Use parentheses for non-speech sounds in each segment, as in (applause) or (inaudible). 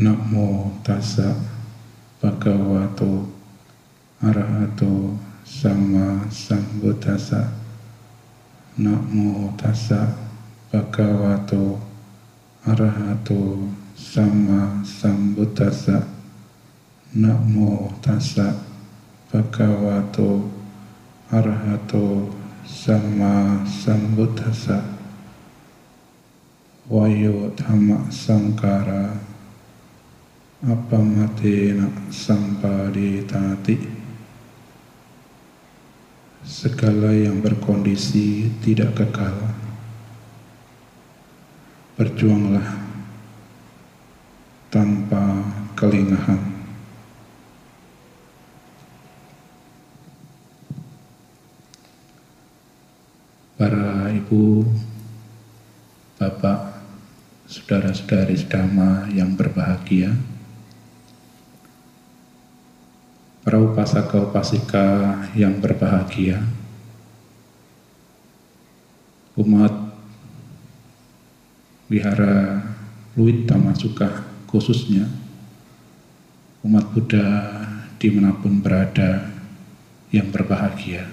Namo tassa bhagavato arahato sama sambuddhasa Namo tassa bhagavato arahato sama sambuddhasa Namo tassa bhagavato arahato sama sambuddhasa Wayo sangkara apamatena sampaditati segala yang berkondisi tidak kekal. Berjuanglah tanpa kelingahan. Para ibu bapak saudara-saudari sedama yang berbahagia para upasaka-upasika yang berbahagia, umat wihara Luit Tamasuka khususnya, umat Buddha di mana pun berada yang berbahagia.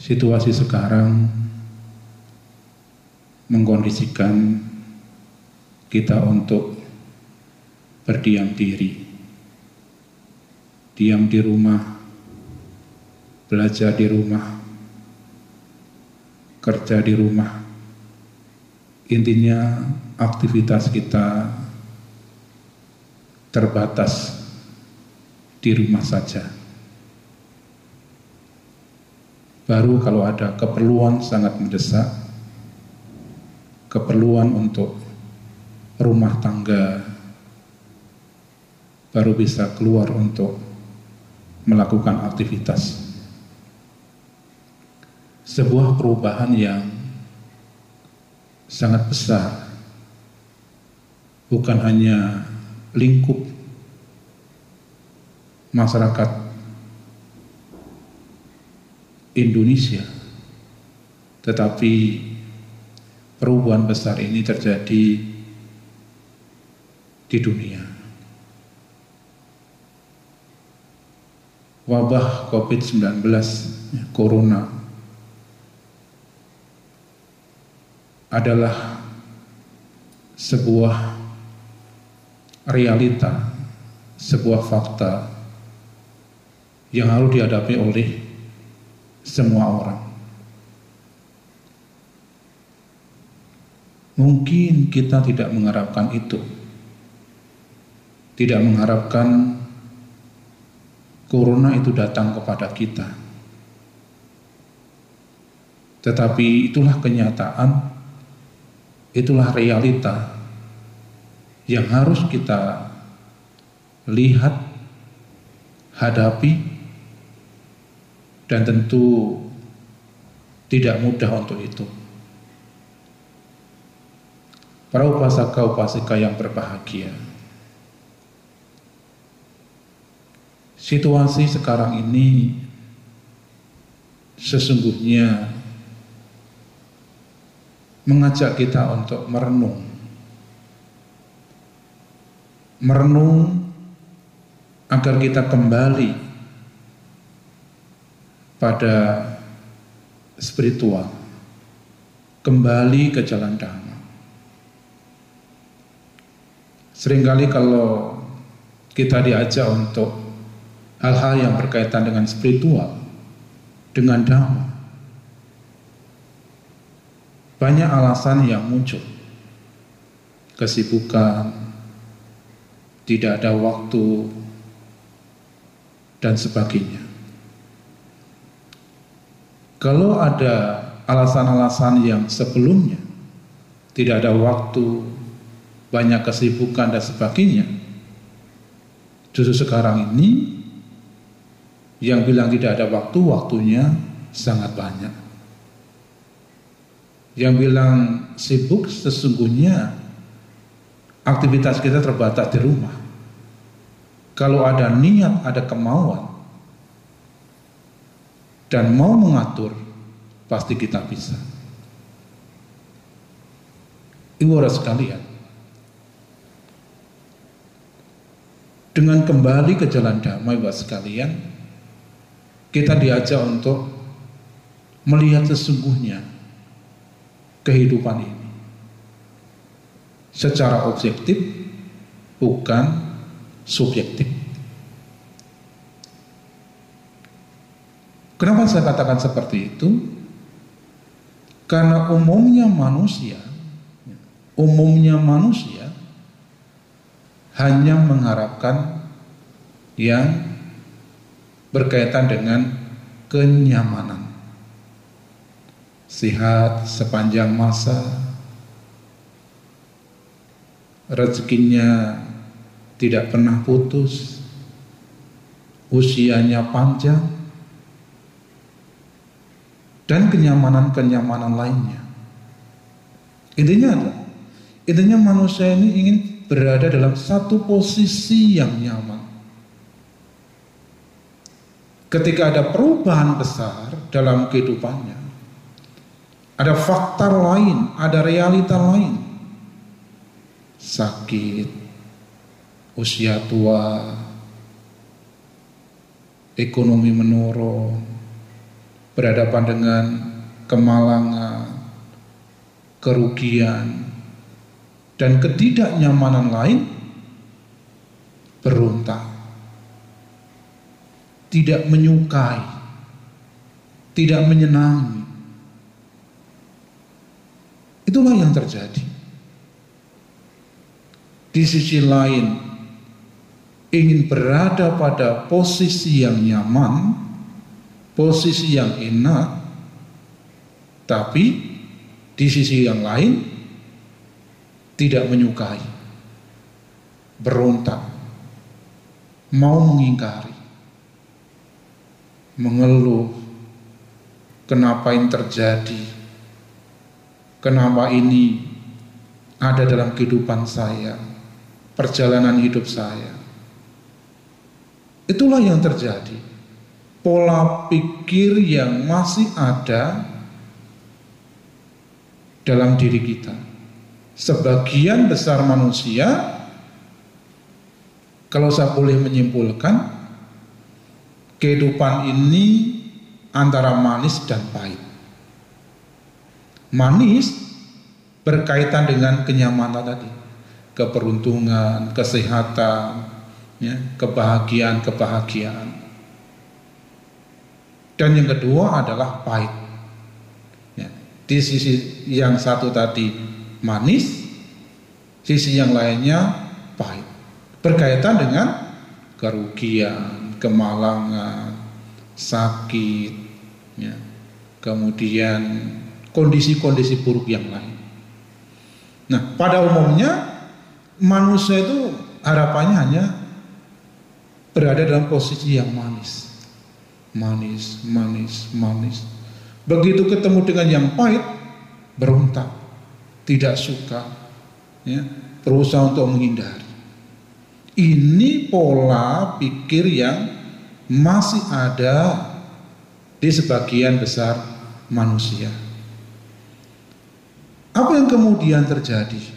Situasi sekarang mengkondisikan kita untuk berdiam diri, diam di rumah, belajar di rumah, kerja di rumah. Intinya aktivitas kita terbatas di rumah saja. Baru kalau ada keperluan sangat mendesak, keperluan untuk rumah tangga baru bisa keluar untuk melakukan aktivitas. Sebuah perubahan yang sangat besar, bukan hanya lingkup masyarakat Indonesia, tetapi perubahan besar ini terjadi di dunia. Wabah COVID-19 Corona adalah sebuah realita, sebuah fakta yang harus dihadapi oleh semua orang. Mungkin kita tidak mengharapkan itu, tidak mengharapkan corona itu datang kepada kita. Tetapi itulah kenyataan, itulah realita yang harus kita lihat, hadapi, dan tentu tidak mudah untuk itu. Para upasaka-upasika yang berbahagia, Situasi sekarang ini sesungguhnya mengajak kita untuk merenung. Merenung agar kita kembali pada spiritual, kembali ke jalan dhamma. Seringkali kalau kita diajak untuk hal-hal yang berkaitan dengan spiritual, dengan dhamma. Banyak alasan yang muncul. Kesibukan, tidak ada waktu, dan sebagainya. Kalau ada alasan-alasan yang sebelumnya tidak ada waktu, banyak kesibukan dan sebagainya, justru sekarang ini yang bilang tidak ada waktu, waktunya sangat banyak. Yang bilang sibuk sesungguhnya aktivitas kita terbatas di rumah. Kalau ada niat, ada kemauan, dan mau mengatur, pasti kita bisa. Ibu orang sekalian, dengan kembali ke jalan damai buat sekalian, kita diajak untuk melihat sesungguhnya kehidupan ini secara objektif bukan subjektif. Kenapa saya katakan seperti itu? Karena umumnya manusia, umumnya manusia hanya mengharapkan yang berkaitan dengan kenyamanan. Sehat sepanjang masa, rezekinya tidak pernah putus, usianya panjang, dan kenyamanan-kenyamanan lainnya. Intinya adalah, intinya manusia ini ingin berada dalam satu posisi yang nyaman. Ketika ada perubahan besar dalam kehidupannya, ada faktor lain, ada realita lain, sakit, usia tua, ekonomi menurun, berhadapan dengan kemalangan, kerugian, dan ketidaknyamanan lain, berontak, tidak menyukai, tidak menyenangi. Itulah yang terjadi. Di sisi lain, ingin berada pada posisi yang nyaman, posisi yang enak, tapi di sisi yang lain tidak menyukai, berontak, mau mengingkari, mengeluh, kenapa ini terjadi, kenapa ini ada dalam kehidupan saya, perjalanan hidup saya. Itulah yang terjadi. Pola pikir yang masih ada dalam diri kita. Sebagian besar manusia, kalau saya boleh menyimpulkan, kehidupan ini antara manis dan pahit. Manis berkaitan dengan kenyamanan tadi keberuntungan, kesehatan, ya, kebahagiaan, kebahagiaan. Dan yang kedua adalah pahit. Ya, di sisi yang satu tadi manis, sisi yang lainnya pahit. Berkaitan dengan kerugian, kemalangan, sakit, ya, kemudian kondisi-kondisi buruk yang lain. Nah, pada umumnya manusia itu harapannya hanya berada dalam posisi yang manis. Manis, manis, manis. Begitu ketemu dengan yang pahit, berontak, tidak suka, ya, berusaha untuk menghindari. Ini pola pikir yang masih ada di sebagian besar manusia. Apa yang kemudian terjadi?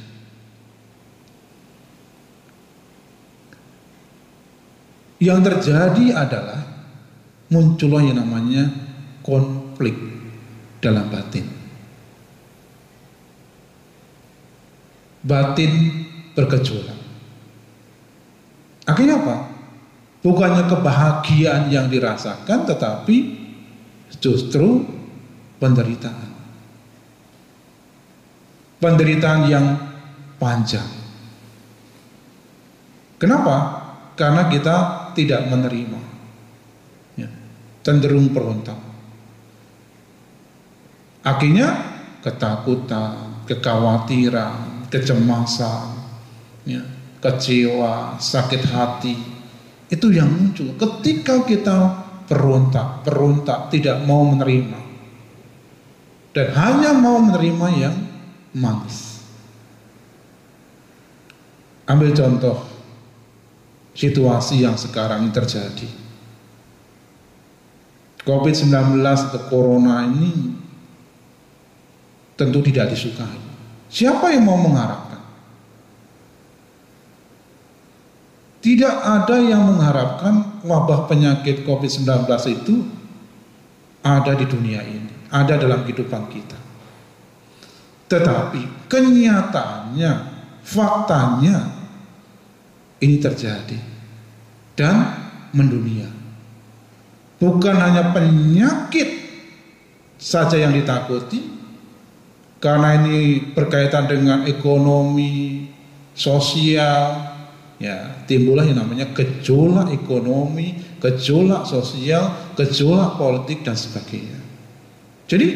Yang terjadi adalah muncullah yang namanya konflik dalam batin. Batin bergejolak. Akhirnya apa? Bukannya kebahagiaan yang dirasakan tetapi justru penderitaan. Penderitaan yang panjang. Kenapa? Karena kita tidak menerima. Ya, cenderung berontak. Akhirnya ketakutan, kekhawatiran, kecemasan, ya, kecewa, sakit hati. Itu yang muncul ketika kita berontak, berontak, tidak mau menerima. Dan hanya mau menerima yang manis. Ambil contoh situasi yang sekarang terjadi. COVID-19 atau Corona ini tentu tidak disukai. Siapa yang mau mengharapkan? Tidak ada yang mengharapkan wabah penyakit COVID-19 itu ada di dunia ini, ada dalam kehidupan kita. Tetapi kenyataannya, faktanya ini terjadi dan mendunia. Bukan hanya penyakit saja yang ditakuti, karena ini berkaitan dengan ekonomi, sosial, ya timbullah yang namanya gejolak ekonomi, gejolak sosial, gejolak politik dan sebagainya. Jadi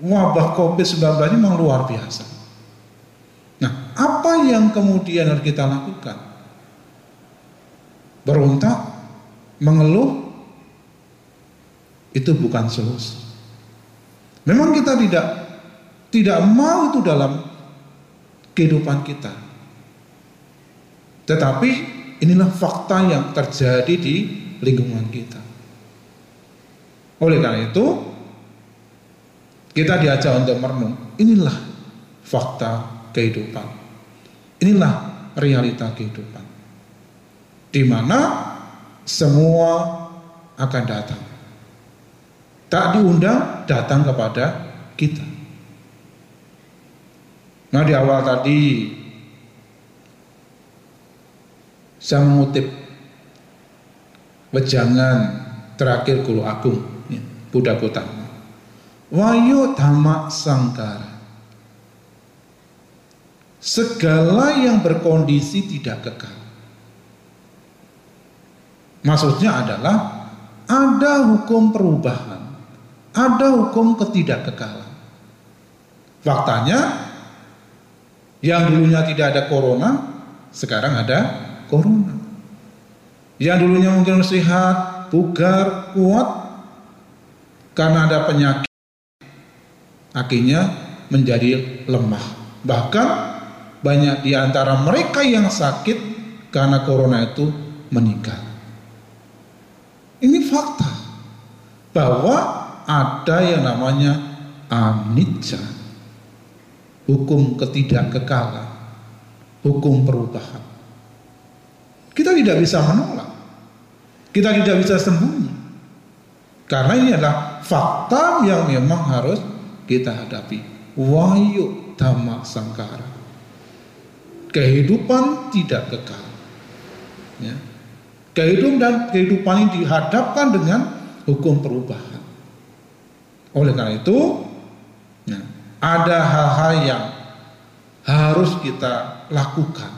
wabah COVID-19 ini memang luar biasa. Nah, apa yang kemudian harus kita lakukan? Berontak, mengeluh, itu bukan solusi. Memang kita tidak tidak mau itu dalam kehidupan kita. Tetapi inilah fakta yang terjadi di lingkungan kita. Oleh karena itu, kita diajak untuk merenung. Inilah fakta kehidupan. Inilah realita kehidupan. Di mana semua akan datang. Tak diundang datang kepada kita. Nah di awal tadi saya mengutip wejangan terakhir Guru Agung ya, Buddha Gautama. Wayo dhamma sangkara. Segala yang berkondisi tidak kekal. Maksudnya adalah ada hukum perubahan, ada hukum ketidakkekalan. Faktanya yang dulunya tidak ada corona, sekarang ada corona. Yang dulunya mungkin sehat, bugar, kuat, karena ada penyakit, akhirnya menjadi lemah. Bahkan banyak di antara mereka yang sakit karena corona itu meninggal. Ini fakta bahwa ada yang namanya anicca hukum ketidakkekalan, hukum perubahan. Kita tidak bisa menolak. Kita tidak bisa sembunyi. Karena ini adalah fakta yang memang harus kita hadapi. Wahyu dhamma sangkara. Kehidupan tidak kekal. Ya. Kehidupan dan kehidupan ini dihadapkan dengan hukum perubahan. Oleh karena itu, ya, ada hal-hal yang harus kita lakukan.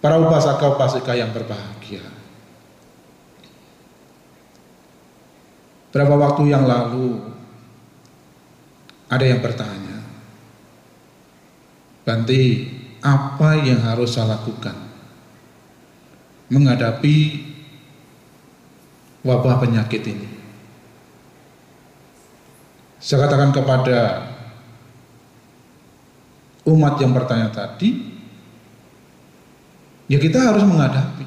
Para upasaka upasika yang berbahagia. Berapa waktu yang lalu ada yang bertanya, Banti, apa yang harus saya lakukan menghadapi wabah penyakit ini? Saya katakan kepada umat yang bertanya tadi, ya kita harus menghadapi.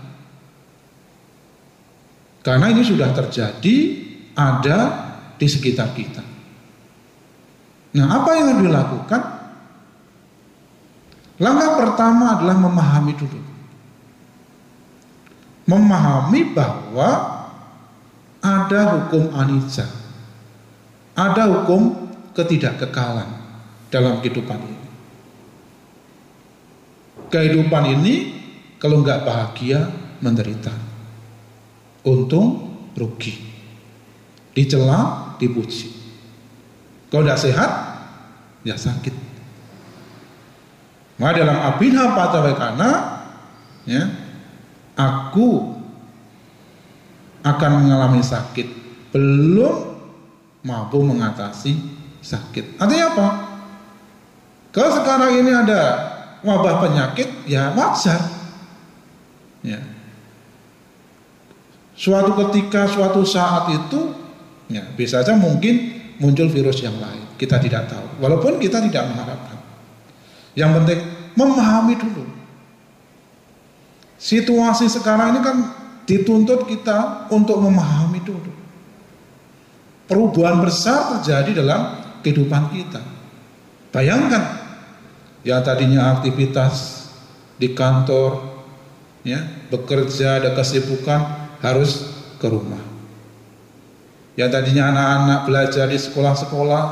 Karena ini sudah terjadi, ada di sekitar kita. Nah, apa yang harus dilakukan? Langkah pertama adalah memahami dulu. Memahami bahwa ada hukum anicca ada hukum ketidakkekalan dalam kehidupan ini. Kehidupan ini kalau nggak bahagia menderita. Untung rugi. Dicela, dipuji. Kalau tidak sehat, ya sakit. Maka dalam abinah patawekana, ya, aku akan mengalami sakit belum mampu mengatasi sakit. Artinya apa? Kalau sekarang ini ada wabah penyakit, ya wajar. Ya. Suatu ketika, suatu saat itu, ya bisa saja mungkin muncul virus yang lain. Kita tidak tahu. Walaupun kita tidak mengharapkan. Yang penting memahami dulu. Situasi sekarang ini kan dituntut kita untuk memahami dulu perubahan besar terjadi dalam kehidupan kita. Bayangkan yang tadinya aktivitas di kantor, ya bekerja ada kesibukan harus ke rumah. Yang tadinya anak-anak belajar di sekolah-sekolah,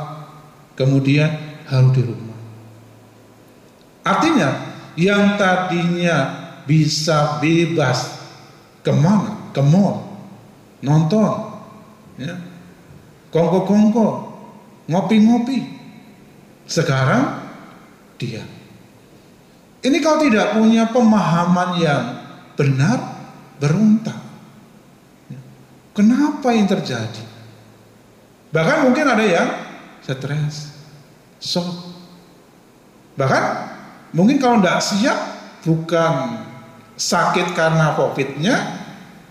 kemudian harus di rumah. Artinya yang tadinya bisa bebas ke mana? Ke mall, nonton, ya, kongko-kongko, ngopi-ngopi. Sekarang dia. Ini kalau tidak punya pemahaman yang benar, berontak. Ya. Kenapa yang terjadi? Bahkan mungkin ada yang stres, shock. Bahkan mungkin kalau tidak siap bukan sakit karena COVID-nya,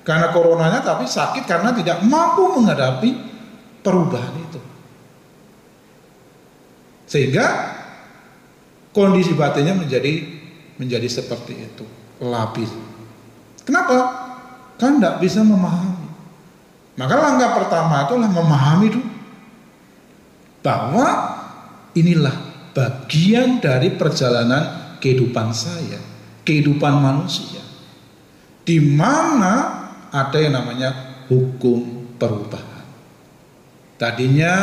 karena coronanya, tapi sakit karena tidak mampu menghadapi perubahan itu. Sehingga kondisi batinnya menjadi menjadi seperti itu, lapis. Kenapa? Kan tidak bisa memahami. Maka langkah pertama itulah memahami dulu bahwa inilah bagian dari perjalanan kehidupan saya, kehidupan manusia. Di mana ada yang namanya hukum perubahan. Tadinya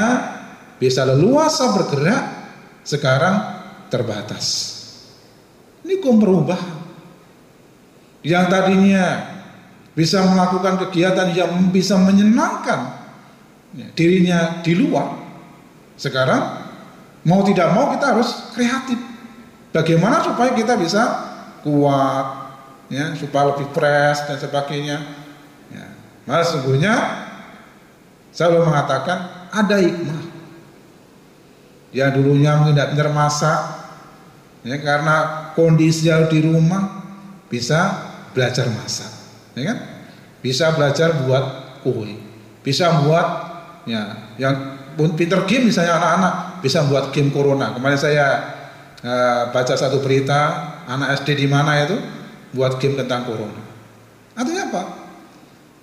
bisa leluasa bergerak, sekarang terbatas. Ini hukum perubahan. Yang tadinya bisa melakukan kegiatan yang bisa menyenangkan dirinya di luar. Sekarang mau tidak mau kita harus kreatif. Bagaimana supaya kita bisa kuat, ya, supaya lebih fresh dan sebagainya. Ya. Malah sesungguhnya saya belum mengatakan ada hikmah. Ya dulunya mungkin tidak benar masak, ya karena kondisi di rumah bisa belajar masak ya kan? Bisa belajar buat kue, bisa buat ya yang pinter game misalnya anak-anak bisa buat game corona. Kemarin saya uh, baca satu berita anak SD di mana itu buat game tentang corona. Artinya apa?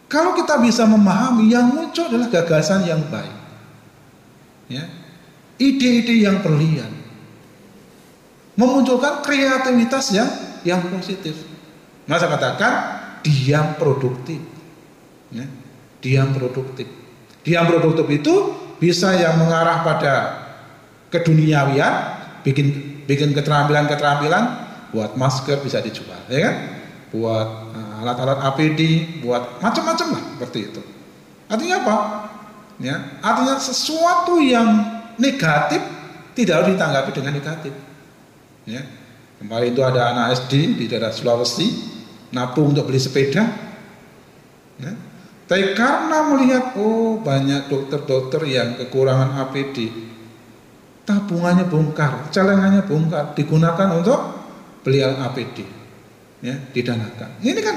Kalau kita bisa memahami yang muncul adalah gagasan yang baik. Ya. Ide-ide yang berlian. Memunculkan kreativitas yang yang positif. Masa katakan diam produktif. Ya, diam produktif. Diam produktif itu bisa yang mengarah pada keduniawian, bikin bikin keterampilan-keterampilan, buat masker bisa dijual, ya kan? Buat uh, alat-alat APD, buat macam-macam lah seperti itu. Artinya apa? Ya, artinya sesuatu yang negatif tidak harus ditanggapi dengan negatif. Ya. Kemarin itu ada anak SD di daerah Sulawesi nabung untuk beli sepeda. Ya. Tapi karena melihat oh banyak dokter-dokter yang kekurangan APD, tabungannya bongkar, celengannya bongkar, digunakan untuk beli APD, ya didanakan. Ini kan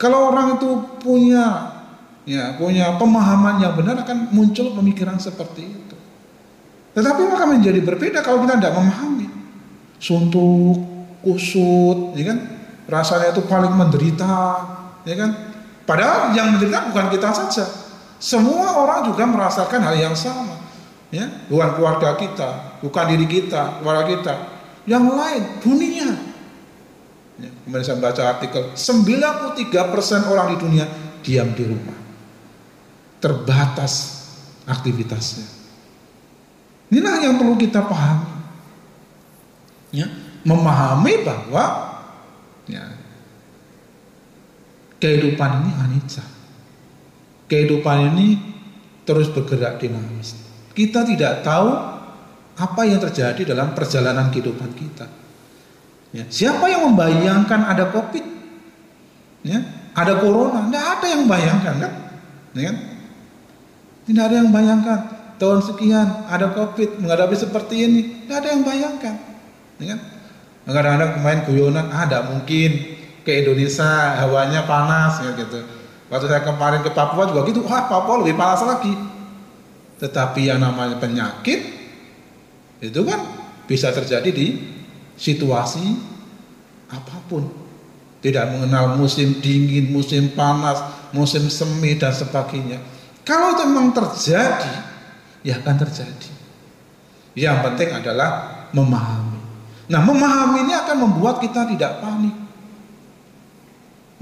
kalau orang itu punya ya punya pemahaman yang benar akan muncul pemikiran seperti itu. Tetapi maka menjadi berbeda kalau kita tidak memahami. Suntuk, kusut, ya kan? Rasanya itu paling menderita, ya kan? Padahal yang menderita bukan kita saja. Semua orang juga merasakan hal yang sama. Ya, bukan keluarga kita, bukan diri kita, keluarga kita. Yang lain, dunia. Ya, kemudian saya baca artikel, 93% orang di dunia diam di rumah. Terbatas aktivitasnya. Inilah yang perlu kita pahami. Ya, memahami bahwa Ya. Kehidupan ini anicca. Kehidupan ini terus bergerak dinamis. Kita tidak tahu apa yang terjadi dalam perjalanan kehidupan kita. Ya. Siapa yang membayangkan ada COVID? Ya. Ada corona? Tidak ada yang bayangkan kan? Ya. Kan? Tidak ada yang bayangkan tahun sekian ada COVID menghadapi seperti ini. Tidak ada yang bayangkan. Ya. Kan? Kadang-kadang kemarin guyonan, ah tidak mungkin ke Indonesia hawanya panas ya gitu. Waktu saya kemarin ke Papua juga gitu, wah Papua lebih panas lagi. Tetapi yang namanya penyakit itu kan bisa terjadi di situasi apa pun. Tidak mengenal musim dingin, musim panas, musim semi dan sebagainya. Kalau itu memang terjadi, ya akan terjadi. Yang penting adalah memahami. Nah, memahami ini akan membuat kita tidak panik.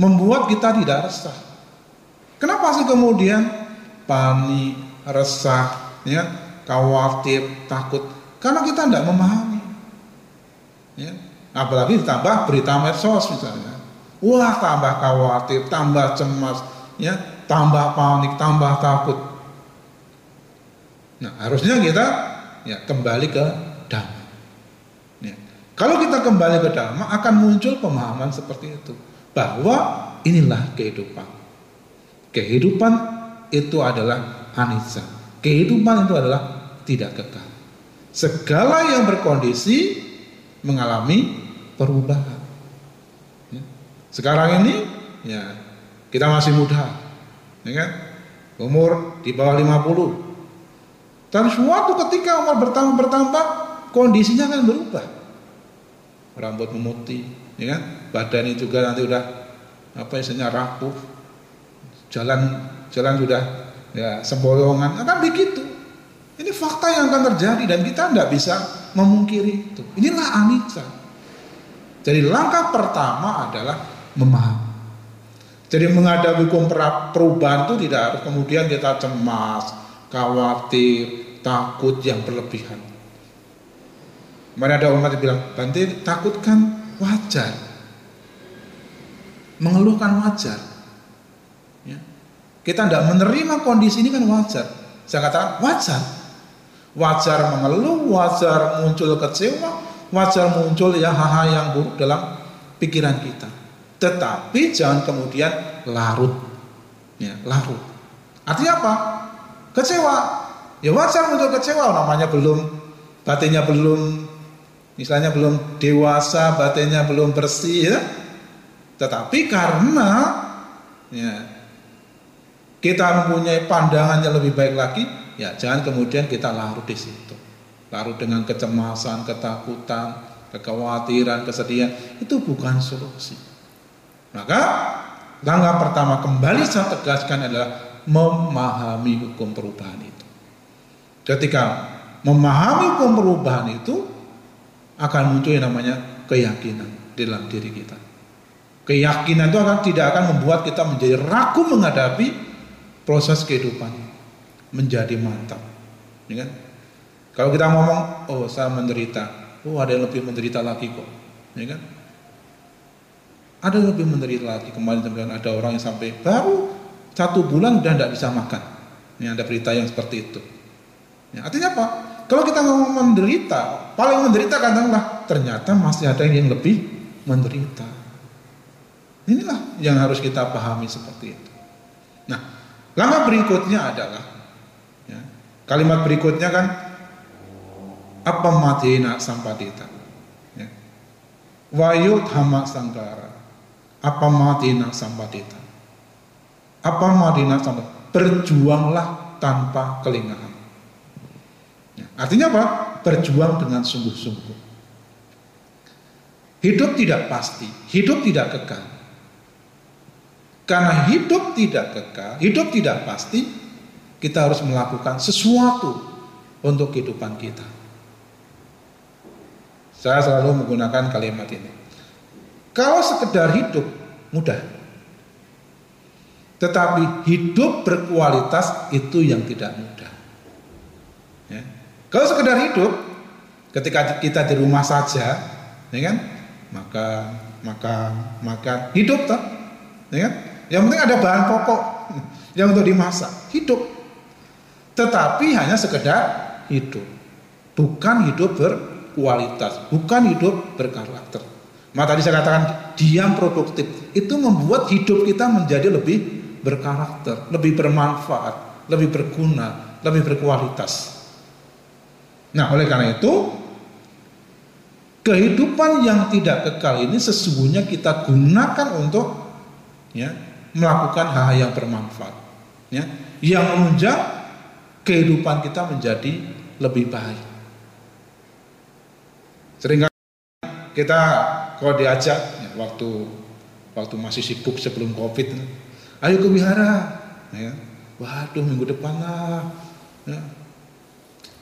Membuat kita tidak resah. Kenapa sih kemudian panik, resah, ya, khawatir, takut? Karena kita tidak memahami. Ya. Apalagi ditambah berita medsos misalnya. Wah, tambah khawatir, tambah cemas, ya, tambah panik, tambah takut. Nah, harusnya kita ya kembali ke dhamma. Ya. Kalau kita kembali ke dhamma akan muncul pemahaman seperti itu bahwa inilah kehidupan. Kehidupan itu adalah anicca. Kehidupan itu adalah tidak kekal. Segala yang berkondisi mengalami perubahan. Ya. Sekarang ini ya kita masih muda, ya kan? Umur di bawah 50. Dan suatu ketika umur bertambah bertambah kondisinya akan berubah. Rambut memutih, ya kan? Badannya juga nanti udah apa istilahnya rapuh. Jalan jalan sudah ya semboyongan akan begitu. Ini fakta yang akan terjadi dan kita tidak bisa memungkiri itu. Inilah anicca. Jadi langkah pertama adalah memahami. Jadi menghadapi perubahan itu tidak harus kemudian kita cemas, khawatir, takut yang berlebihan. Mana ada umat yang bilang, Bante takut kan wajar. Mengeluhkan wajar. Ya. Kita tidak menerima kondisi ini kan wajar. Saya katakan wajar. Wajar mengeluh, wajar muncul kecewa, wajar muncul ya hal-hal yang buruk dalam pikiran kita. Tetapi jangan kemudian larut. Ya, larut. Artinya apa? Kecewa. Ya wajar muncul kecewa namanya belum batinnya belum misalnya belum dewasa, batinnya belum bersih ya. Tetapi karena ya kita mempunyai pandangan yang lebih baik lagi, Ya, jangan kemudian kita larut di situ. Larut dengan kecemasan, ketakutan, kekhawatiran, kesedihan, itu bukan solusi. Maka langkah pertama kembali saya tegaskan adalah memahami hukum perubahan itu. Ketika memahami hukum perubahan itu akan muncul yang namanya keyakinan di dalam diri kita. Keyakinan itu akan tidak akan membuat kita menjadi ragu menghadapi proses kehidupan menjadi mantap. Ya kan? Kalau kita ngomong, oh saya menderita, oh ada yang lebih menderita lagi kok, ya kan? Ada yang lebih menderita lagi. Kemarin teman ada orang yang sampai baru satu bulan udah tidak bisa makan. Ini ada berita yang seperti itu. Ya, artinya apa? Kalau kita ngomong menderita, paling menderita katakanlah ternyata masih ada yang lebih menderita. Inilah yang harus kita pahami seperti itu. Nah, langkah berikutnya adalah Kalimat berikutnya kan apa madina sampadita. Ya. Wayut hama sangkara. Apa madina sampadita. Apa madina sampadita. Berjuanglah tanpa kelingahan. Ya. Artinya apa? Berjuang dengan sungguh-sungguh. Hidup tidak pasti, hidup tidak kekal. Karena hidup tidak kekal, hidup tidak pasti, kita harus melakukan sesuatu untuk kehidupan kita. Saya selalu menggunakan kalimat ini. Kalau sekedar hidup mudah. Tetapi hidup berkualitas itu yang tidak mudah. Ya. Kalau sekedar hidup, ketika kita di rumah saja, ya kan, maka maka makan hidup toh, ya kan? Yang penting ada bahan pokok (laughs) yang untuk dimasak, hidup. Tetapi hanya sekedar hidup. Bukan hidup berkualitas, bukan hidup berkarakter. Maka tadi saya katakan diam produktif itu membuat hidup kita menjadi lebih berkarakter, lebih bermanfaat, lebih berguna, lebih berkualitas. Nah, oleh karena itu kehidupan yang tidak kekal ini sesungguhnya kita gunakan untuk ya melakukan hal-hal yang bermanfaat, ya, yang menunjang kehidupan kita menjadi lebih baik. Sering kita kalau diajak ya, waktu waktu masih sibuk sebelum covid, ayo ke wihara, ya. waduh minggu depan lah, ya.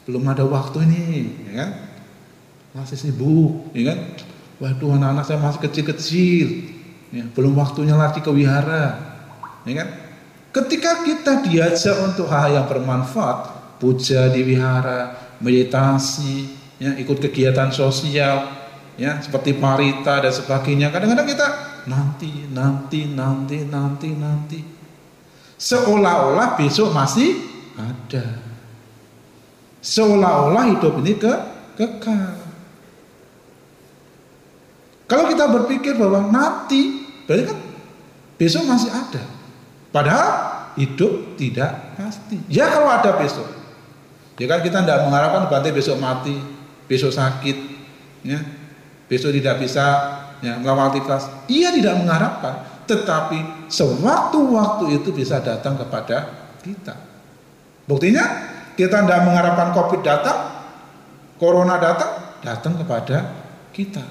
belum ada waktu ini, ya kan? Masih sibuk, ya kan? Waduh, anak-anak saya masih kecil-kecil, ya, belum waktunya lagi ke wihara, ya kan? Ketika kita diajak untuk hal yang bermanfaat, puja di wihara, meditasi, ya, ikut kegiatan sosial, ya, seperti parita dan sebagainya. Kadang-kadang kita nanti, nanti, nanti, nanti, nanti. Seolah-olah besok masih ada. Seolah-olah hidup ini ke kekal. Kalau kita berpikir bahwa nanti, berarti kan besok masih ada. Padahal hidup tidak pasti. Ya kalau ada besok. Ya kan kita tidak mengharapkan Bante besok mati, besok sakit, ya, besok tidak bisa ya, melawati kelas. Ia tidak mengharapkan, tetapi sewaktu-waktu itu bisa datang kepada kita. Buktinya kita tidak mengharapkan COVID datang, Corona datang, datang kepada kita,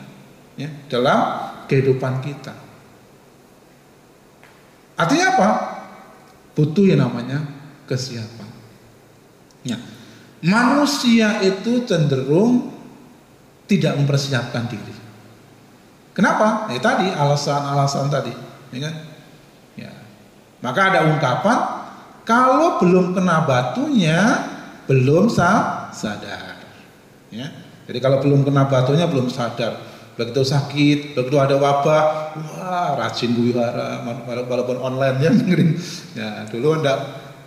ya, dalam kehidupan kita. Artinya apa? Butuh yang namanya kesiapan. Ya. Manusia itu cenderung tidak mempersiapkan diri. Kenapa? Ya tadi alasan-alasan tadi, ya kan? Ya. Maka ada ungkapan kalau belum kena batunya belum sadar. Ya. Jadi kalau belum kena batunya belum sadar begitu sakit, begitu ada wabah, wah rajin wihara, walaupun online ya. (laughs) Ya dulu ndak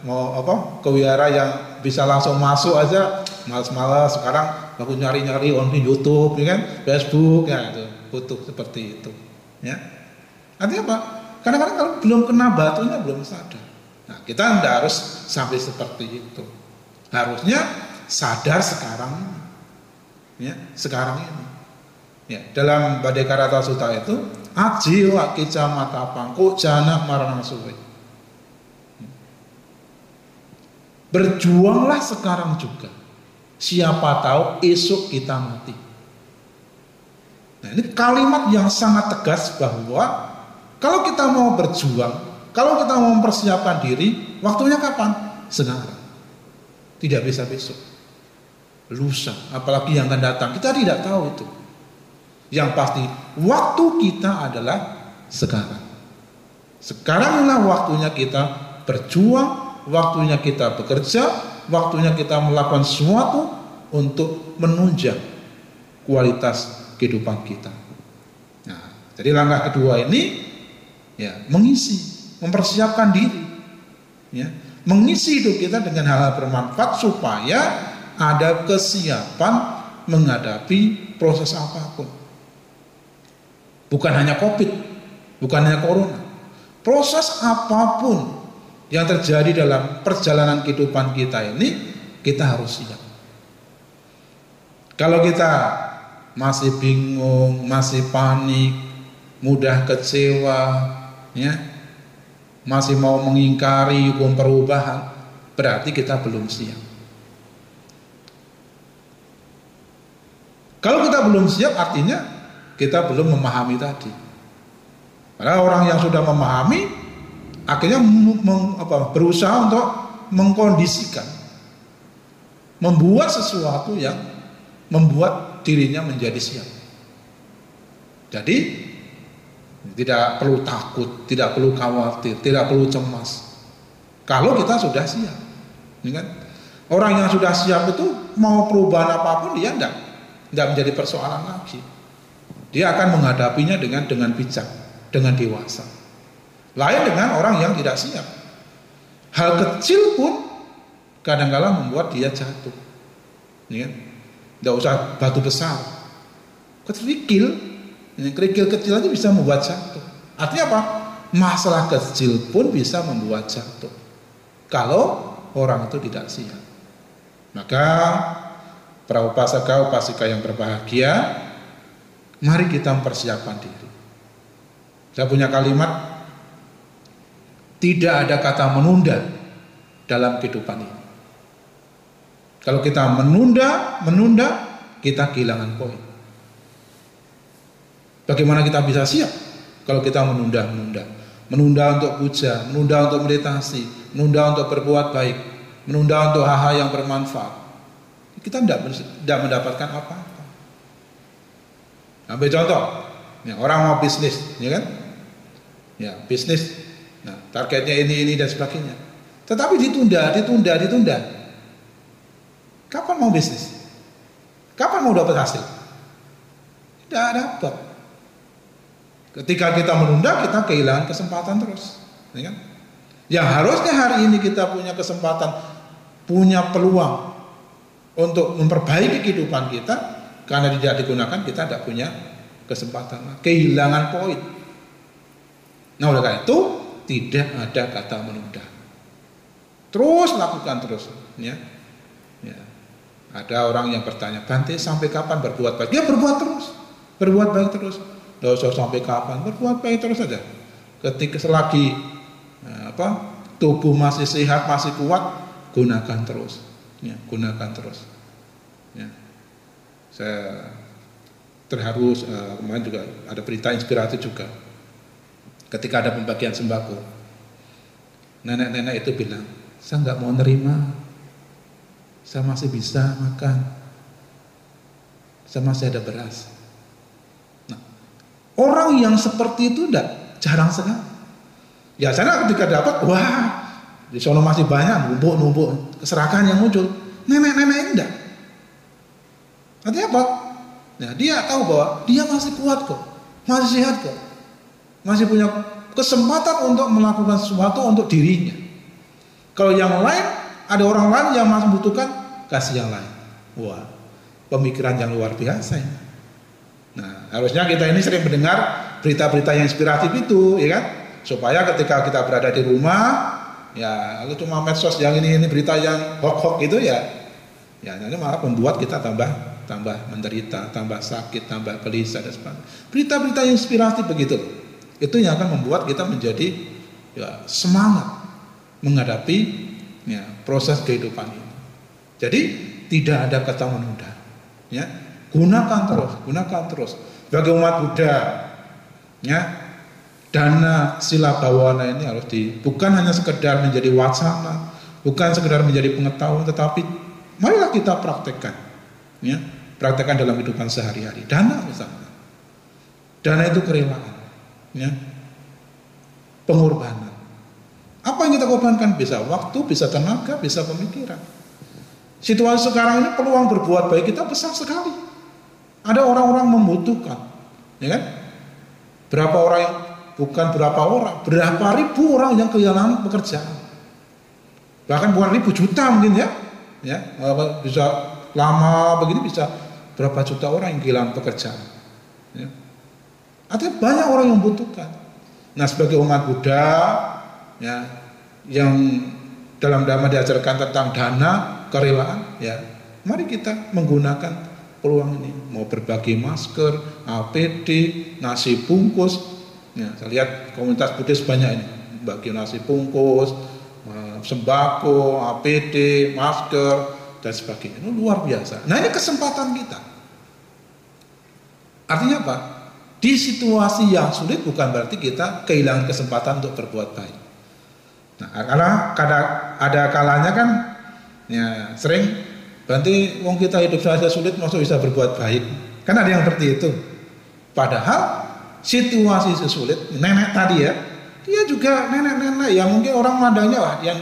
mau apa ke wihara yang bisa langsung masuk aja, malas-malas. Sekarang aku nyari-nyari on YouTube, ya kan, Facebook, ya itu butuh seperti itu. Ya, artinya apa? Kadang-kadang kalau belum kena batunya belum sadar. Nah kita ndak harus sampai seperti itu. Harusnya sadar sekarang Ya, sekarang ini. Ya, dalam Badai Karata Sutta itu aji wa mata pangku jana marana suwe. Berjuanglah sekarang juga. Siapa tahu esok kita mati. Nah, ini kalimat yang sangat tegas bahwa kalau kita mau berjuang, kalau kita mau mempersiapkan diri, waktunya kapan? Sekarang. Tidak bisa besok. Lusa, apalagi yang akan datang. Kita tidak tahu itu. Yang pasti waktu kita adalah sekarang. Sekaranglah waktunya kita berjuang, waktunya kita bekerja, waktunya kita melakukan sesuatu untuk menunjang kualitas kehidupan kita. Nah, jadi langkah kedua ini ya mengisi, mempersiapkan diri, ya, mengisi hidup kita dengan hal-hal bermanfaat supaya ada kesiapan menghadapi proses apa pun. Bukan hanya COVID, bukan hanya corona. Proses apa pun yang terjadi dalam perjalanan kehidupan kita ini, kita harus siap. Kalau kita masih bingung, masih panik, mudah kecewa, ya, masih mau mengingkari hukum perubahan, berarti kita belum siap. Kalau kita belum siap artinya kita belum memahami tadi. Karena orang yang sudah memahami akhirnya meng, apa, berusaha untuk mengkondisikan, membuat sesuatu yang membuat dirinya menjadi siap. Jadi tidak perlu takut, tidak perlu khawatir, tidak perlu cemas. Kalau kita sudah siap, kan? Orang yang sudah siap itu mau perubahan apa pun dia tidak, tidak menjadi persoalan lagi. Dia akan menghadapinya dengan dengan bijak, dengan dewasa. Lain dengan orang yang tidak siap. Hal kecil pun kadang-kala membuat dia jatuh. Ya, tidak usah batu besar. Kerikil, kerikil kecil aja bisa membuat jatuh. Artinya apa? Masalah kecil pun bisa membuat jatuh. Kalau orang itu tidak siap. Maka para upasaka upasika yang berbahagia Mari kita mempersiapkan diri. Saya punya kalimat tidak ada kata menunda dalam kehidupan ini. Kalau kita menunda, menunda, kita kehilangan poin. Bagaimana kita bisa siap kalau kita menunda-menunda? Menunda untuk puja, menunda untuk meditasi, menunda untuk berbuat baik, menunda untuk hal-hal yang bermanfaat. kita tidak mendapatkan apa-apa. Ambil contoh, ya, orang mau bisnis, ya kan? Ya, bisnis. Nah, targetnya ini ini dan sebagainya. Tetapi ditunda, ditunda, ditunda. Kapan mau bisnis? Kapan mau dapat hasil? Tidak dapat. Ketika kita menunda, kita kehilangan kesempatan terus. Ya kan? Yang harusnya hari ini kita punya kesempatan, punya peluang untuk memperbaiki kehidupan kita, karena tidak digunakan kita tidak punya kesempatan, kehilangan poin. Nah oleh karena itu tidak ada kata menunda. Terus lakukan terus, ya. ya. Ada orang yang bertanya, Bante sampai kapan berbuat baik? Ya berbuat terus, berbuat baik terus. Tidak usah sampai kapan, berbuat baik terus saja. Ketika selagi eh, apa tubuh masih sehat, masih kuat, gunakan terus. Ya, gunakan terus. Ya. Saya terharu uh, kemarin juga ada berita inspiratif juga. Ketika ada pembagian sembako, nenek-nenek itu bilang, saya nggak mau nerima saya masih bisa makan. Saya masih ada beras. Nah, orang yang seperti itu enggak jarang sekali. Ya sana ketika dapat, wah, di sana masih banyak numpuk-numpuk keserakahan yang muncul. Nenek-nenek ini. Artinya apa? Nah, dia tahu bahwa dia masih kuat kok, masih sehat kok, masih punya kesempatan untuk melakukan sesuatu untuk dirinya. Kalau yang lain, ada orang lain yang masih membutuhkan kasih yang lain. Wah, pemikiran yang luar biasa ini. Nah, harusnya kita ini sering mendengar berita-berita yang inspiratif itu, ya kan? Supaya ketika kita berada di rumah, ya lalu cuma medsos yang ini ini berita yang hoax-hoax itu ya, ya nanti malah membuat kita tambah tambah menderita, tambah sakit, tambah gelisah dan sebagainya. Berita-berita inspiratif begitu, itu yang akan membuat kita menjadi ya, semangat menghadapi ya, proses kehidupan ini. Jadi tidak ada kata menunda. Ya, gunakan terus, gunakan terus. Bagi umat Buddha, ya, dana sila bawana ini harus di bukan hanya sekedar menjadi wacana, bukan sekedar menjadi pengetahuan, tetapi marilah kita praktekkan, ya, praktekkan dalam kehidupan sehari-hari. Dana misalnya, dana itu kerelaan, ya, pengorbanan. Apa yang kita korbankan? Bisa waktu, bisa tenaga, bisa pemikiran. Situasi sekarang ini peluang berbuat baik kita besar sekali. Ada orang-orang membutuhkan, ya kan? Berapa orang yang bukan berapa orang, berapa ribu orang yang kehilangan pekerjaan. Bahkan bukan ribu juta mungkin ya, ya bisa lama begini bisa berapa juta orang yang kehilangan pekerjaan. Ya. Artinya banyak orang yang membutuhkan. Nah sebagai umat Buddha, ya yang dalam dhamma diajarkan tentang dana, kerelaan ya mari kita menggunakan peluang ini mau berbagi masker APD nasi bungkus ya saya lihat komunitas Buddhis banyak ini bagi nasi bungkus eh, sembako APD masker dan sebagainya ini luar biasa nah ini kesempatan kita artinya apa di situasi yang sulit bukan berarti kita kehilangan kesempatan untuk berbuat baik nah karena ada ada kalanya kan Ya, sering berarti wong kita hidup saja sulit masuk bisa berbuat baik. Kan ada yang seperti itu. Padahal situasi sesulit, nenek tadi ya, dia juga nenek-nenek yang mungkin orang mandangnya wah yang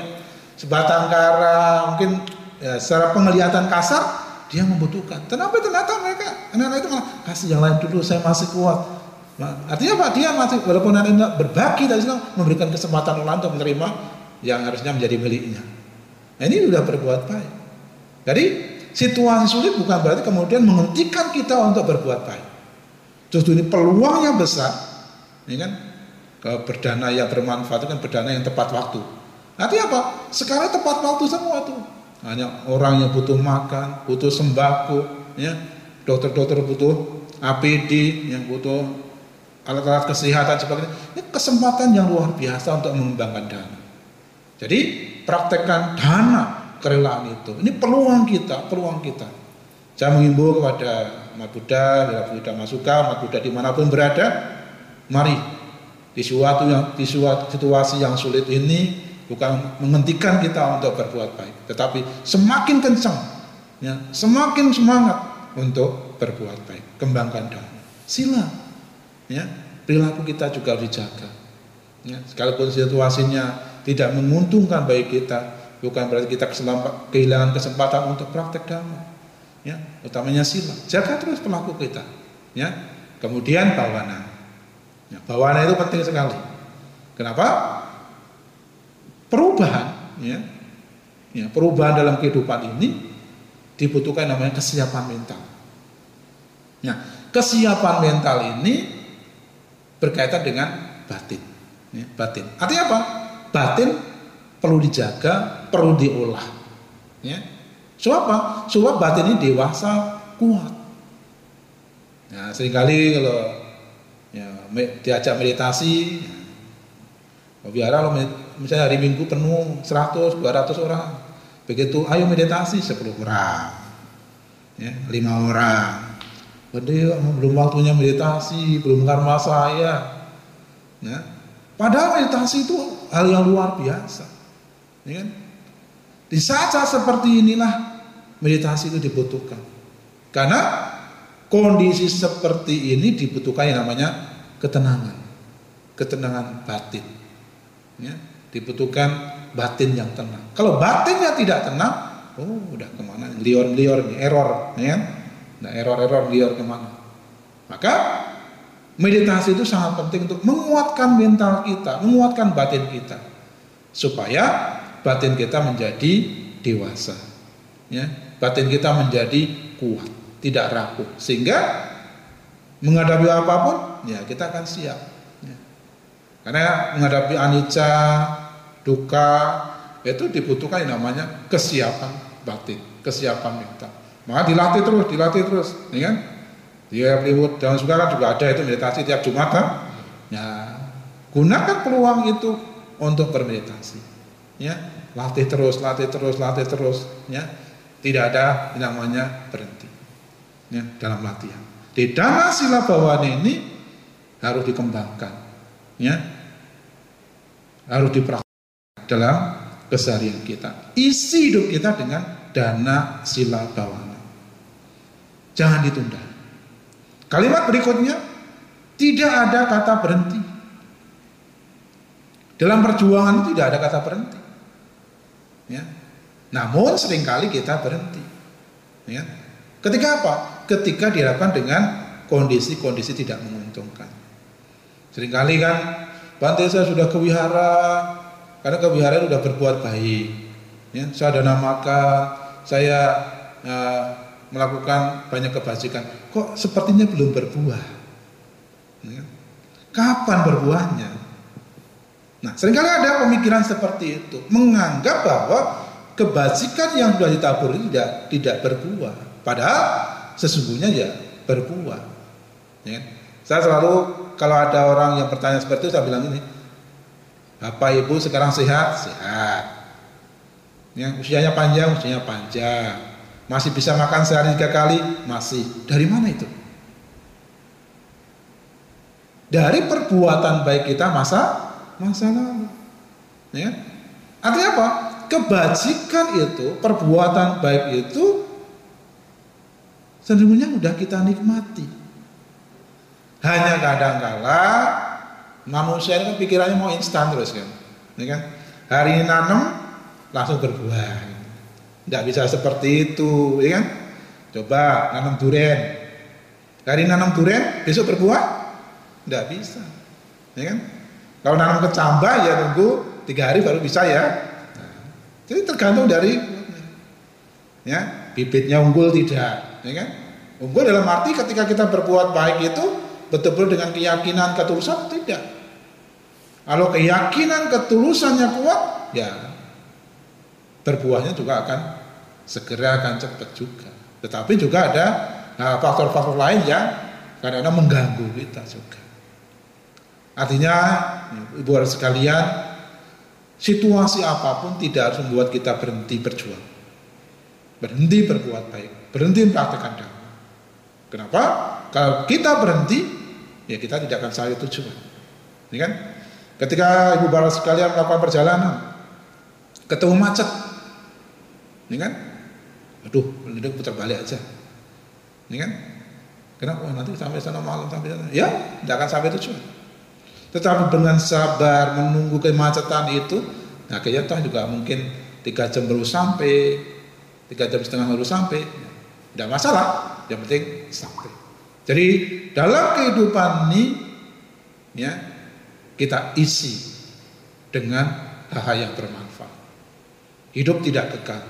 sebatang kara, mungkin ya, secara penglihatan kasar dia membutuhkan. Kenapa ternyata mereka nenek itu malah kasih yang lain dulu, saya masih kuat. Nah, artinya apa? Dia masih walaupun nenek berbagi dari memberikan kesempatan orang untuk menerima yang harusnya menjadi miliknya. Nah, ini sudah berbuat baik. Jadi situasi sulit bukan berarti kemudian menghentikan kita untuk berbuat baik. Justru ini peluangnya besar, ini kan ke berdana yang bermanfaat itu kan berdana yang tepat waktu. Nanti apa? Sekarang tepat waktu semua tuh. Hanya orang yang butuh makan, butuh sembako, ya, dokter-dokter butuh APD, yang butuh alat-alat kesehatan sebagainya. Ini kesempatan yang luar biasa untuk mengembangkan dana. Jadi praktekkan dana kerelaan itu. Ini peluang kita, peluang kita. Saya mengimbau kepada umat Buddha, bila Buddha Masuka, umat Buddha di mana pun berada, mari di suatu yang di suatu situasi yang sulit ini bukan menghentikan kita untuk berbuat baik, tetapi semakin kencang ya, semakin semangat untuk berbuat baik, kembangkan dhamma. Sila, ya, perilaku kita juga harus dijaga. Ya, sekalipun situasinya tidak menguntungkan bagi kita, bukan berarti kita kehilangan kesempatan untuk praktek dhamma. Ya, utamanya sila. Jaga terus perilaku kita. Ya. Kemudian bawana. Ya, bawana itu penting sekali. Kenapa? Perubahan, ya. Ya, perubahan dalam kehidupan ini dibutuhkan namanya kesiapan mental. Nah, kesiapan mental ini berkaitan dengan batin. Ya, batin. Artinya apa? Batin perlu dijaga, perlu diolah. Ya. Sebab apa? Sebab batin ini dewasa, kuat. Nah, sering kali kalau ya, diajak meditasi, ya, biara lo misalnya hari Minggu penuh 100, 200 orang. Begitu ayo meditasi 10 orang. Ya, 5 orang. Waduh, belum waktunya meditasi, belum karma saya. Ya. Padahal meditasi itu hal yang luar biasa. Ya kan? Di saat-saat seperti inilah meditasi itu dibutuhkan. Karena kondisi seperti ini dibutuhkan yang namanya ketenangan. Ketenangan batin. Ya, dibutuhkan batin yang tenang. Kalau batinnya tidak tenang, oh udah ke mana? Lior-lior, error, ya? Nah error-error liar ke mana? Maka meditasi itu sangat penting untuk menguatkan mental kita, menguatkan batin kita, supaya batin kita menjadi dewasa, ya, batin kita menjadi kuat, tidak rapuh, sehingga menghadapi apa pun, ya kita akan siap. Karena menghadapi anicca, duka, itu dibutuhkan yang namanya kesiapan batin, kesiapan mental. Maka dilatih terus, dilatih terus, ya kan? Dia Hollywood dan sekarang juga ada itu meditasi tiap Jumat kan? Ya, gunakan peluang itu untuk bermeditasi. Ya, latih terus, latih terus, latih terus, ya. Tidak ada yang namanya berhenti. Ya, dalam latihan. Di dana sila bawaan ini harus dikembangkan. Ya. Harus dipraktikkan dalam keseharian kita. Isi hidup kita dengan dana sila bawaan. Jangan ditunda. Kalimat berikutnya tidak ada kata berhenti. Dalam perjuangan tidak ada kata berhenti. Ya. Namun sering kali kita berhenti. Ya. Ketika apa? Ketika dilakukan dengan kondisi-kondisi tidak menguntungkan. Seringkali kan, Bante saya sudah ke wihara, karena ke wihara sudah berbuat baik. Ya, saya ada namakan, saya uh, melakukan banyak kebajikan, kok sepertinya belum berbuah. Ya. Kapan berbuahnya? Nah, sering kali ada pemikiran seperti itu, menganggap bahwa kebajikan yang sudah ditabur tidak tidak berbuah, padahal sesungguhnya ya berbuah. Ya. Saya selalu kalau ada orang yang bertanya seperti itu saya bilang ini, Bapak Ibu sekarang sehat, sehat. Ya, usianya panjang, usianya panjang masih bisa makan sehari tiga kali? Masih. Dari mana itu? Dari perbuatan baik kita masa masa lalu. Ya. Artinya apa? Kebajikan itu, perbuatan baik itu sesungguhnya sudah kita nikmati. Hanya kadang-kala manusia ini kan pikirannya mau instan terus kan. Ya kan? Hari ini nanam langsung berbuah. Tidak bisa seperti itu, ya kan? Coba nanam durian. Dari nanam durian besok berbuah? Tidak bisa, ya kan? Kalau nanam kecambah ya tunggu tiga hari baru bisa ya. Jadi tergantung dari ya bibitnya unggul tidak, ya kan? Unggul dalam arti ketika kita berbuat baik itu betul-betul dengan keyakinan ketulusan tidak. Kalau keyakinan ketulusannya kuat, ya berbuahnya juga akan segera akan cepat juga. Tetapi juga ada nah, faktor-faktor nah, lain yang kadang-kadang mengganggu kita juga. Artinya, ibu harus sekalian, situasi apa pun tidak harus membuat kita berhenti berjuang. Berhenti berbuat baik, berhenti mempraktekkan dakwah. Kenapa? Kalau kita berhenti, ya kita tidak akan sampai tujuan. Ini kan? Ketika ibu barat sekalian melakukan perjalanan, ketemu macet, ini kan? aduh penduduk putar balik aja. Ini kan? Kenapa oh, nanti sampai sana malam sampai sana. Ya tidak akan sampai tujuan. Tetapi dengan sabar menunggu kemacetan itu nah toh juga mungkin tiga jam baru sampai tiga jam setengah baru sampai tidak masalah. Yang penting sampai jadi dalam kehidupan ini ya kita isi dengan hal-hal yang bermanfaat. Hidup tidak kekal.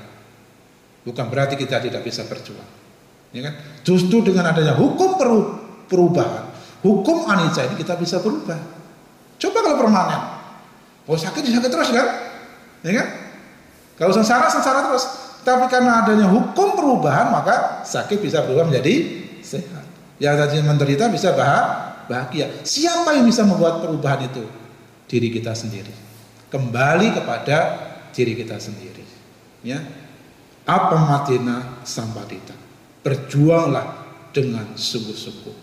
Bukan berarti kita tidak bisa berjuang ya kan? Justru dengan adanya hukum perubahan hukum anicca ini kita bisa berubah. Coba kalau permanen. Oh sakit sakit terus kan? Ya kan? Kalau sengsara sengsara terus. Tapi karena adanya hukum perubahan maka sakit bisa berubah menjadi sehat yang tadinya menderita bisa bahagia. Siapa yang bisa membuat perubahan itu? Diri kita sendiri. Kembali kepada diri kita sendiri. Ya. Apa matina sampadita. Berjuanglah dengan sungguh-sungguh.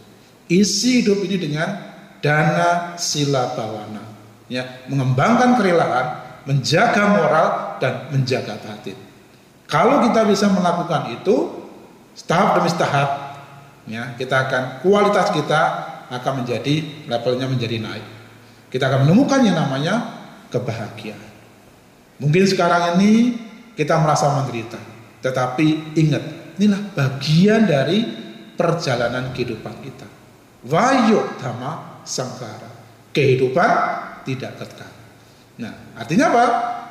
Isi hidup ini dengan dana sila bawana. Ya, mengembangkan kerelaan, menjaga moral dan menjaga batin. Kalau kita bisa melakukan itu, tahap demi tahap ya kita akan kualitas kita akan menjadi levelnya menjadi naik. Kita akan menemukan yang namanya kebahagiaan. Mungkin sekarang ini kita merasa menderita, tetapi ingat, inilah bagian dari perjalanan kehidupan kita. Wayo dhamma sangkara. Kehidupan tidak kekal. Nah, artinya apa?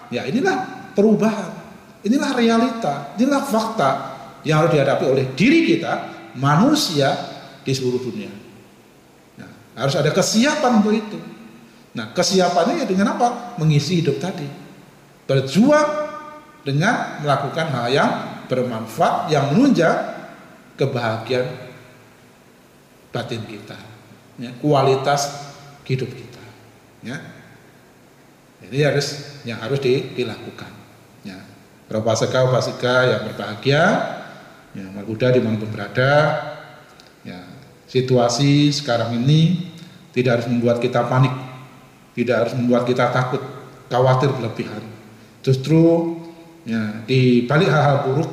Ya inilah perubahan. Inilah realita, inilah fakta yang harus dihadapi oleh diri kita manusia di seluruh dunia. Nah, harus ada kesiapan untuk itu. Nah, kesiapannya ya dengan apa? Mengisi hidup tadi. Berjuang dengan melakukan hal yang bermanfaat yang menunjang kebahagiaan batin kita, ya, kualitas hidup kita. Ya. Ini harus yang harus dilakukan. Ya. Upasaka upasika yang berbahagia ya Mas Buddha di mana pun berada ya situasi sekarang ini tidak harus membuat kita panik tidak harus membuat kita takut khawatir berlebihan. Justru ya di balik hal-hal buruk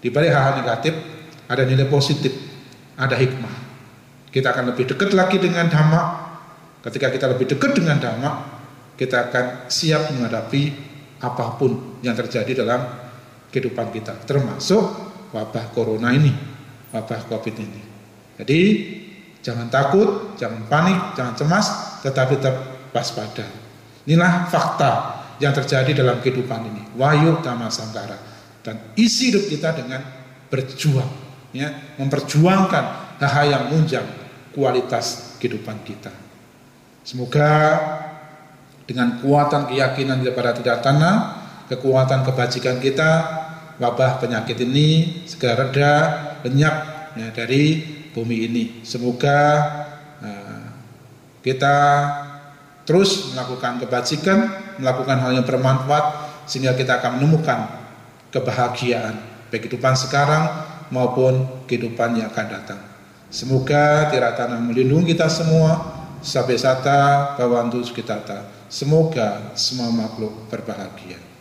di balik hal-hal negatif ada nilai positif ada hikmah. Kita akan lebih dekat lagi dengan dhamma. Ketika kita lebih dekat dengan dhamma kita akan siap menghadapi apa pun yang terjadi dalam kehidupan kita termasuk wabah corona ini, wabah covid ini. Jadi jangan takut, jangan panik, jangan cemas, tetapi tetap waspada. Inilah fakta yang terjadi dalam kehidupan ini. Wahyu Dhamma Sangkara. Dan isi hidup kita dengan berjuang, ya, memperjuangkan hal-hal yang menunjang kualitas kehidupan kita. Semoga dengan kuatan keyakinan daripada tidak tanah, kekuatan kebajikan kita, wabah penyakit ini segera reda, lenyap ya, dari bumi ini. Semoga uh, kita terus melakukan kebajikan, melakukan hal yang bermanfaat sehingga kita akan menemukan kebahagiaan baik kehidupan sekarang maupun kehidupan yang akan datang. Semoga Tiratana melindungi kita semua sampai sata bawantu kita. Semoga semua makhluk berbahagia.